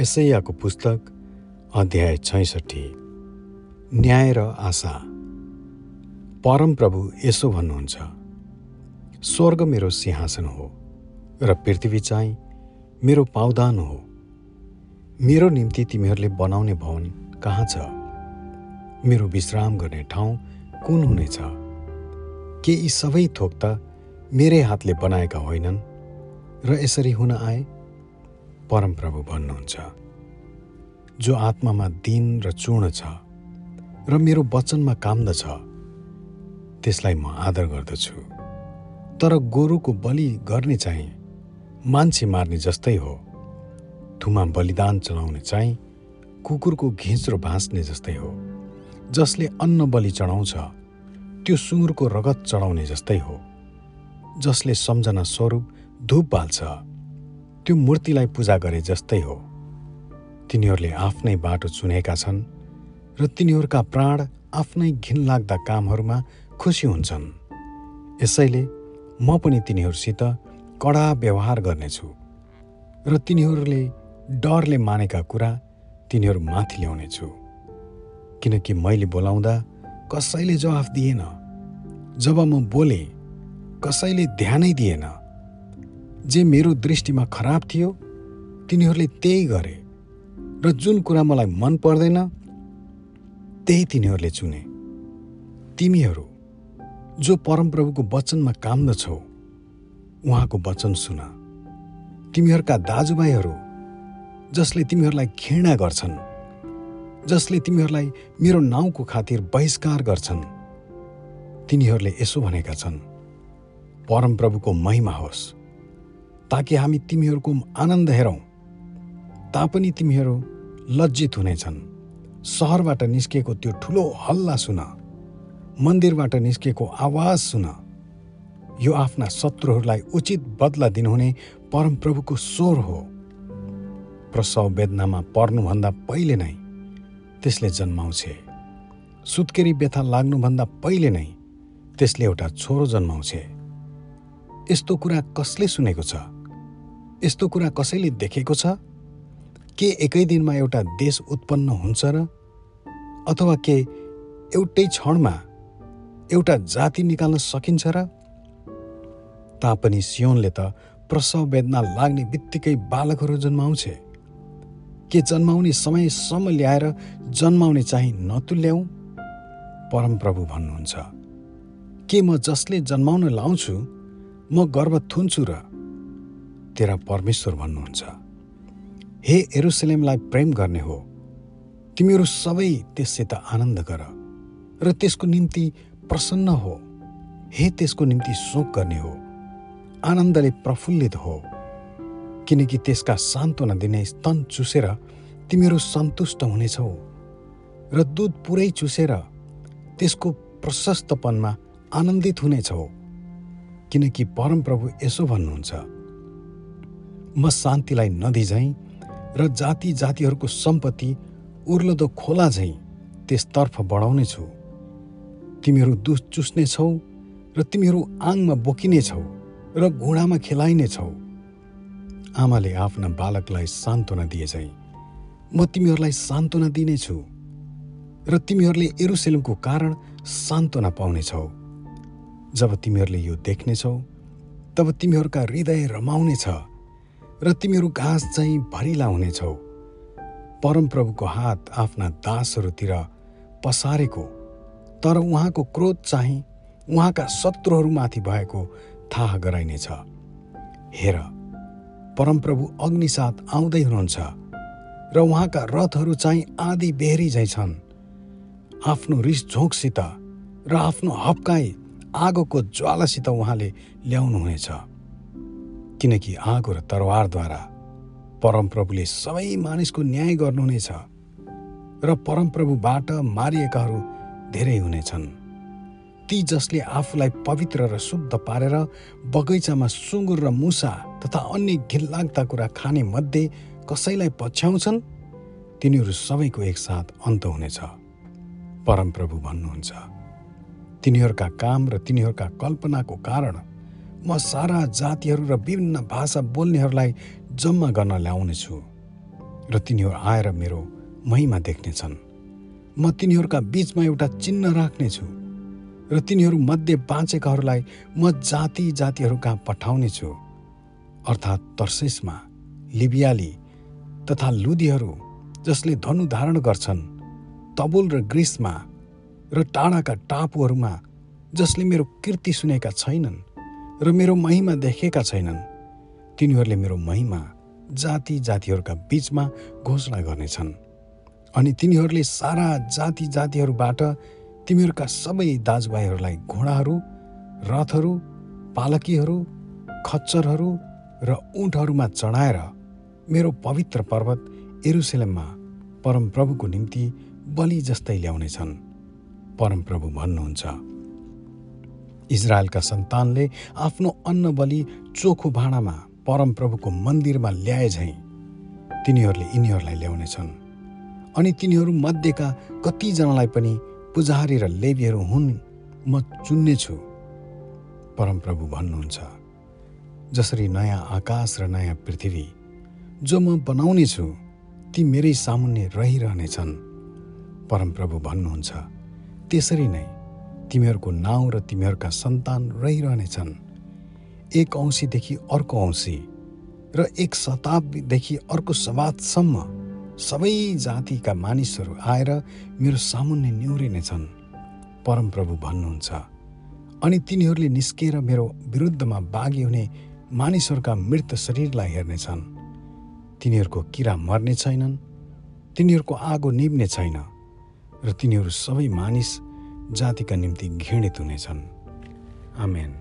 यसैयाको पुस्तक अध्याय छैसठी। न्याय र आशा। परमप्रभु यसो भन्नुहुन्छ स्वर्ग मेरो सिंहासन हो र पृथ्वी चाहिँ मेरो पाउदान हो। मेरो निम्ति तिमीहरूले बनाउने भवन कहाँ छ? मेरो विश्राम गर्ने ठाउँ कुन हुनेछ? के यी सबै थोक त मेरै हातले बनाएका होइनन् र यसरी हुन आए? परमप्रभु भन्नुहुन्छ। जो आत्मामा दिन र चूर्ण छ र मेरो वचनमा कामदछ त्यसलाई म आदर गर्दछु। तर गोरुको बलि गर्ने चाहिँ मान्छे मार्ने जस्तै हो। थुमा बलिदान चढाउने चाहिँ कुकुरको घिच्रो भाँच्ने जस्तै हो। जसले अन्न बलि चढाउँछ त्यो सुँगुरको रगत चढाउने जस्तै हो। जसले सम्झना स्वरूप धुप बाल्छ। त्यो मूर्तिलाई पूजा गरे जस्तै हो। तिनीहरूले आफ्नै बाटो चुनेका छन् र तिनीहरूका प्राण आफ्नै घिनलाग्दा कामहरूमा खुसी हुन्छन्। यसैले म पनि तिनीहरूसित कडा व्यवहार गर्नेछु र तिनीहरूले डरले मानेका कुरा तिनीहरू माथि ल्याउनेछु। किनकि मैले बोलाउँदा कसैले जवाफ दिएन। जब म बोले कसैले ध्यानै दिएन। जे मेरो दृष्टिमा खराब थियो तिनीहरूले त्यही गरे। र जुन कुरा मलाई मन पर्दैन त्यही तिनीहरूले चुने। तिमीहरू जो परमप्रभुको वचनमा कामदछौ उहाँको वचन सुन। तिमीहरूका दाजुभाइहरू जसले तिमीहरूलाई घृणा गर्छन् जसले तिमीहरूलाई मेरो नाउँको खातिर बहिष्कार गर्छन् तिनीहरूले यसो भनेका छन् परमप्रभुको महिमा होस्। ताकि हामी तिमीहरूको आनन्द हेरौँ। तापनि तिमीहरू लज्जित हुनेछन्। सहरबाट निस्केको त्यो ठुलो हल्ला सुन। मन्दिरबाट निस्केको आवाज सुन। यो आफ्ना शत्रुहरूलाई उचित बदला दिनुहुने परमप्रभुको स्वर हो। प्रसव वेदनामा पर्नुभन्दा पहिले नै त्यसले जन्माउँछे। सुत्केरी व्यथा लाग्नुभन्दा पहिले नै त्यसले एउटा छोरो जन्माउँछे। यस्तो कुरा कसले सुनेको छ? यस्तो कुरा कसैले देखेको छ? के एकै दिनमा एउटा देश उत्पन्न हुन्छ र अथवा के एउटै क्षणमा एउटा जाति निकाल्न सकिन्छ र? तापनि सियोनले त प्रसव वेदना लाग्ने बित्तिकै बालकहरू जन्माउँछे। के जन्माउने समयसम्म ल्याएर जन्माउने चाहिँ नतुल्याऊ परमप्रभु भन्नुहुन्छ। के म जसले जन्माउन लाउँछु म गर्व थुन्छु र तेरा परमेश्वर भन्नुहुन्छ। हे एरुसलेमलाई प्रेम गर्ने हो। तिमीहरू सबै त्यससित आनन्द गर र त्यसको निम्ति प्रसन्न हो। हे त्यसको निम्ति शोक गर्ने हो। आनन्दले प्रफुल्लित हो। किनकि त्यसका सान्त्वना दिने स्तन चुसेर तिमीहरू सन्तुष्ट हुनेछौ र दुध पुरै चुसेर त्यसको प्रशस्तपनमा आनन्दित हुनेछौ। किनकि परमप्रभु यसो भन्नुहुन्छ। म शान्तिलाई नदी झैँ र जाति जातिहरूको सम्पत्ति उर्लदो खोला झैँ त्यसतर्फ बढाउनेछु तिमीहरू दुध चुस्नेछौ र तिमीहरू आङमा बोकिनेछौ र घुँडामा खेलाइनेछौ आमाले आफ्ना बालकलाई सान्त्वना दिए चाहिँ म तिमीहरूलाई सान्त्वना दिनेछु र तिमीहरूले एरुसेलमको कारण सान्त्वना पाउनेछौ जब तिमीहरूले यो देख्नेछौ तब तिमीहरूका हृदय रमाउनेछ र तिमीहरू घाँस चाहिँ भरिला हुनेछौ। परमप्रभुको हात आफ्ना दासहरूतिर पसारेको तर उहाँको क्रोध चाहिँ उहाँका शत्रुहरूमाथि भएको थाहा गराइनेछ। हेर परमप्रभु अग्निसाथ आउँदै हुनुहुन्छ र उहाँका रथहरू चाहिँ आदि बेहरी झैँ छन्। आफ्नो रिस झोकसित र आफ्नो हप्काई आगोको ज्वालासित उहाँले ल्याउनुहुनेछ। किनकि आगो र तरवारद्वारा परमप्रभुले सबै मानिसको न्याय गर्नुहुनेछ र परमप्रभुबाट मारिएकाहरू धेरै हुनेछन्। ती जसले आफूलाई पवित्र र शुद्ध पारेर बगैँचामा सुँगुर र मुसा तथा अन्य घिल्लाग्दा कुरा खाने मध्ये कसैलाई पछ्याउँछन् तिनीहरू सबैको एकसाथ अन्त हुनेछ। परमप्रभु भन्नुहुन्छ तिनीहरूका काम र तिनीहरूका कल्पनाको कारण म सारा जातिहरू र विभिन्न भाषा बोल्नेहरूलाई जम्मा गर्न ल्याउनेछु र तिनीहरू आएर मेरो महिमा देख्नेछन्। म तिनीहरूका बिचमा एउटा चिन्ह राख्नेछु र तिनीहरू मध्ये बाँचेकाहरूलाई म जाति जातिहरू कहाँ पठाउनेछु। अर्थात् तर्सेसमा लिबियाली तथा लुदीहरू जसले धनु धारण गर्छन् तबुल र ग्रिसमा र टाढाका टापुहरूमा जसले मेरो कृति सुनेका छैनन्। र मेरो महिमा देखेका छैनन्। तिनीहरूले मेरो महिमा जाति जातिहरूका बिचमा घोषणा गर्नेछन्। अनि तिनीहरूले सारा जाति जातिहरूबाट तिमीहरूका सबै दाजुभाइहरूलाई घोडाहरू रथहरू पालकीहरू खच्चरहरू र उठहरूमा चढाएर मेरो पवित्र पर्वत एरुसेलममा परमप्रभुको निम्ति बलि जस्तै ल्याउनेछन्। परमप्रभु भन्नुहुन्छ। इजरायलका सन्तानले आफ्नो अन्न बलि चोखो भाँडामा परमप्रभुको मन्दिरमा ल्याए झैँ तिनीहरूले यिनीहरूलाई ल्याउनेछन्। अनि तिनीहरू मध्येका कतिजनालाई पनि पुजारी र लेबीहरू हुन् म चुन्नेछु परमप्रभु भन्नुहुन्छ जसरी नयाँ आकाश र नयाँ पृथ्वी जो म बनाउने छु ती मेरै सामुन्ने रहिरहनेछन्। परमप्रभु भन्नुहुन्छ त्यसरी नै तिमीहरूको नाउँ र तिमीहरूका सन्तान रहिरहनेछन्। एक औँसीदेखि अर्को औँसी र एक शताब्दीदेखि अर्को शताब्दसम्म सबै जातिका मानिसहरू आएर मेरो सामुन्ने न्युरिनेछन् परमप्रभु भन्नुहुन्छ अनि तिनीहरूले निस्किएर मेरो विरुद्धमा बाघी हुने मानिसहरूका मृत शरीरलाई हेर्नेछन्। तिनीहरूको किरा मर्ने छैनन् तिनीहरूको आगो निप्ने छैन र तिनीहरू सबै मानिस जातिका निम्ति घृणित हुनेछन्। आमेन।